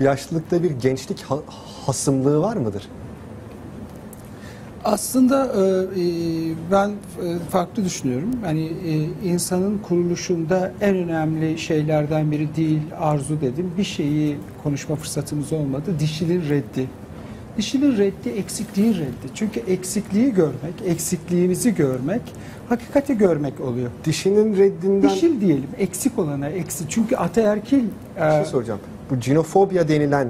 yaşlılıkta bir gençlik ha- hasımlığı var mıdır? Aslında e, e, ben e, farklı düşünüyorum. Hani e, insanın kuruluşunda en önemli şeylerden biri değil arzu dedim. Bir şeyi konuşma fırsatımız olmadı. Dişinin reddi. Dişinin reddi eksikliğin reddi. Çünkü eksikliği görmek, eksikliğimizi görmek, hakikati görmek oluyor. Dişinin reddinden Dişil diyelim, eksik olana eksik. Çünkü ataerkil bir şey e, soracağım. Bu cinofobya denilen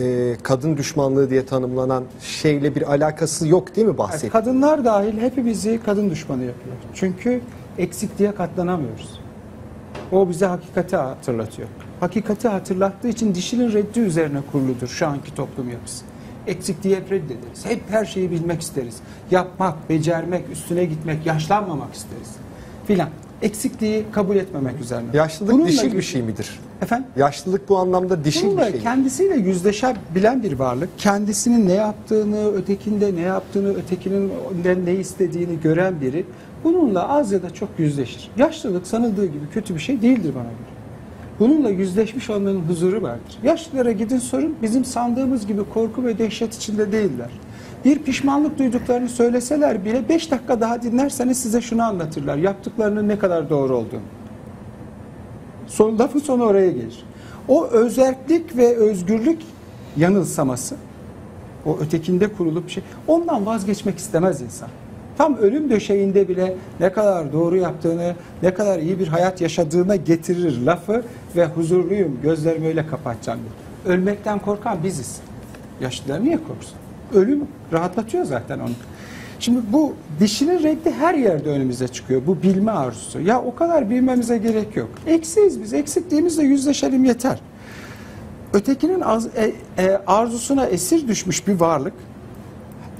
e, kadın düşmanlığı diye tanımlanan şeyle bir alakası yok değil mi Yani bahsettiğin? kadınlar dahil hepimizi kadın düşmanı yapıyor. Çünkü eksikliğe katlanamıyoruz. O bize hakikati hatırlatıyor. Hakikati hatırlattığı için dişinin reddi üzerine kuruludur şu anki toplum yapısı. Eksikliği hep reddederiz. Hep her şeyi bilmek isteriz. Yapmak, becermek, üstüne gitmek, yaşlanmamak isteriz. Filan. Eksikliği kabul etmemek üzerine. Yaşlılık Bununla dişil bir şey midir? Efendim? Yaşlılık bu anlamda dişil Bununla bir şey. kendisiyle yüzleşebilen bir varlık. Kendisinin ne yaptığını, ötekinde ne yaptığını, ötekinin ne istediğini gören biri bununla az ya da çok yüzleşir. Yaşlılık sanıldığı gibi kötü bir şey değildir bana göre. Bununla yüzleşmiş olmanın huzuru vardır. Yaşlılara gidin sorun bizim sandığımız gibi korku ve dehşet içinde değiller. Bir pişmanlık duyduklarını söyleseler bile 5 dakika daha dinlerseniz size şunu anlatırlar. Yaptıklarının ne kadar doğru olduğunu. Son, lafın sonu oraya gelir. O özellik ve özgürlük yanılsaması, o ötekinde kurulup şey, ondan vazgeçmek istemez insan. Tam ölüm döşeğinde bile ne kadar doğru yaptığını, ne kadar iyi bir hayat yaşadığına getirir lafı ve huzurluyum, gözlerimi öyle kapatacağım. Ölmekten korkan biziz. Yaşlılar niye korksun? Ölüm rahatlatıyor zaten onu. Şimdi bu dişinin renkli her yerde önümüze çıkıyor. Bu bilme arzusu. Ya o kadar bilmemize gerek yok. Eksiyiz biz. Eksikliğimizle yüzleşelim yeter. Ötekinin az- e- e, arzusuna esir düşmüş bir varlık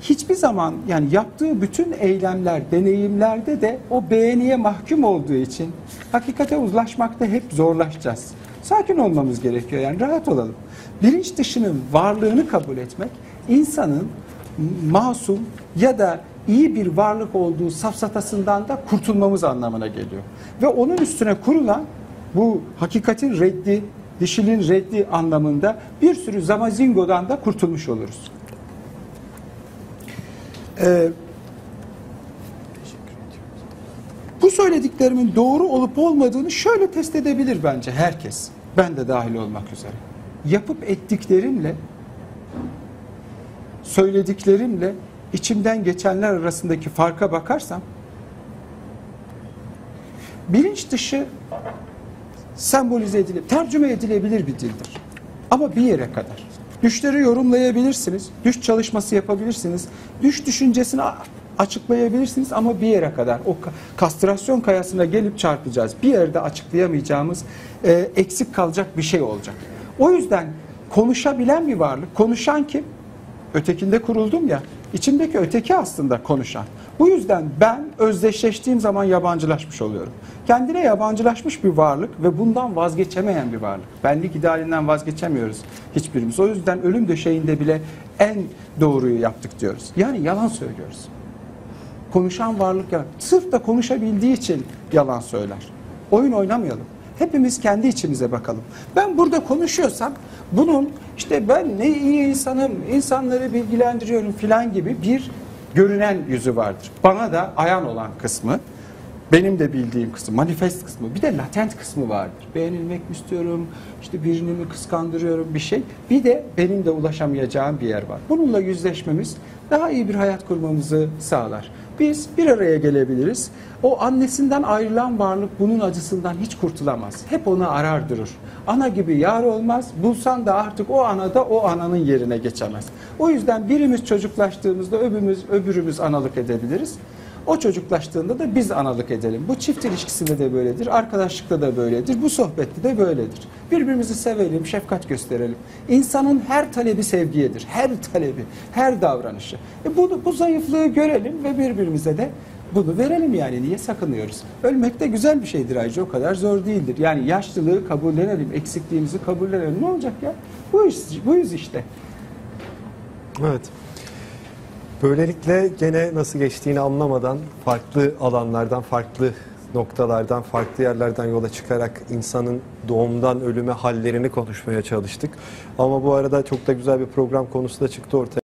hiçbir zaman yani yaptığı bütün eylemler, deneyimlerde de o beğeniye mahkum olduğu için hakikate uzlaşmakta hep zorlaşacağız. Sakin olmamız gerekiyor yani rahat olalım. Bilinç dışının varlığını kabul etmek insanın masum ya da iyi bir varlık olduğu safsatasından da kurtulmamız anlamına geliyor. Ve onun üstüne kurulan bu hakikatin reddi, dişilin reddi anlamında bir sürü zamazingodan da kurtulmuş oluruz. Ee, bu söylediklerimin doğru olup olmadığını şöyle test edebilir bence herkes. Ben de dahil olmak üzere. Yapıp ettiklerimle söylediklerimle içimden geçenler arasındaki farka bakarsam bilinç dışı sembolize edilebilir, tercüme edilebilir bir dildir. Ama bir yere kadar. Düşleri yorumlayabilirsiniz, düş çalışması yapabilirsiniz, düş düşüncesini açıklayabilirsiniz ama bir yere kadar. O ka- kastrasyon kayasına gelip çarpacağız. Bir yerde açıklayamayacağımız, e, eksik kalacak bir şey olacak. O yüzden konuşabilen bir varlık, konuşan kim? Ötekinde kuruldum ya, içimdeki öteki aslında konuşan. Bu yüzden ben özdeşleştiğim zaman yabancılaşmış oluyorum. Kendine yabancılaşmış bir varlık ve bundan vazgeçemeyen bir varlık. Benlik idealinden vazgeçemiyoruz hiçbirimiz. O yüzden ölüm döşeğinde bile en doğruyu yaptık diyoruz. Yani yalan söylüyoruz. Konuşan varlık ya sırf da konuşabildiği için yalan söyler. Oyun oynamayalım. Hepimiz kendi içimize bakalım. Ben burada konuşuyorsam bunun işte ben ne iyi insanım, insanları bilgilendiriyorum filan gibi bir görünen yüzü vardır. Bana da ayan olan kısmı, benim de bildiğim kısmı, manifest kısmı, bir de latent kısmı vardır. Beğenilmek mi istiyorum, işte birini mi kıskandırıyorum bir şey. Bir de benim de ulaşamayacağım bir yer var. Bununla yüzleşmemiz daha iyi bir hayat kurmamızı sağlar. Biz bir araya gelebiliriz. O annesinden ayrılan varlık bunun acısından hiç kurtulamaz. Hep onu arar durur. Ana gibi yar olmaz. Bulsan da artık o ana da o ananın yerine geçemez. O yüzden birimiz çocuklaştığımızda öbürümüz, öbürümüz analık edebiliriz. O çocuklaştığında da biz analık edelim. Bu çift ilişkisinde de böyledir, arkadaşlıkta da böyledir, bu sohbette de böyledir. Birbirimizi sevelim, şefkat gösterelim. İnsanın her talebi sevgiyedir, her talebi, her davranışı. E bunu, bu zayıflığı görelim ve birbirimize de bunu verelim yani. Niye sakınıyoruz? Ölmek de güzel bir şeydir ayrıca, o kadar zor değildir. Yani yaşlılığı kabullenelim, eksikliğimizi kabullenelim. Ne olacak ya? Bu iş, bu yüz işte. Evet. Böylelikle gene nasıl geçtiğini anlamadan farklı alanlardan, farklı noktalardan, farklı yerlerden yola çıkarak insanın doğumdan ölüme hallerini konuşmaya çalıştık. Ama bu arada çok da güzel bir program konusu da çıktı ortaya.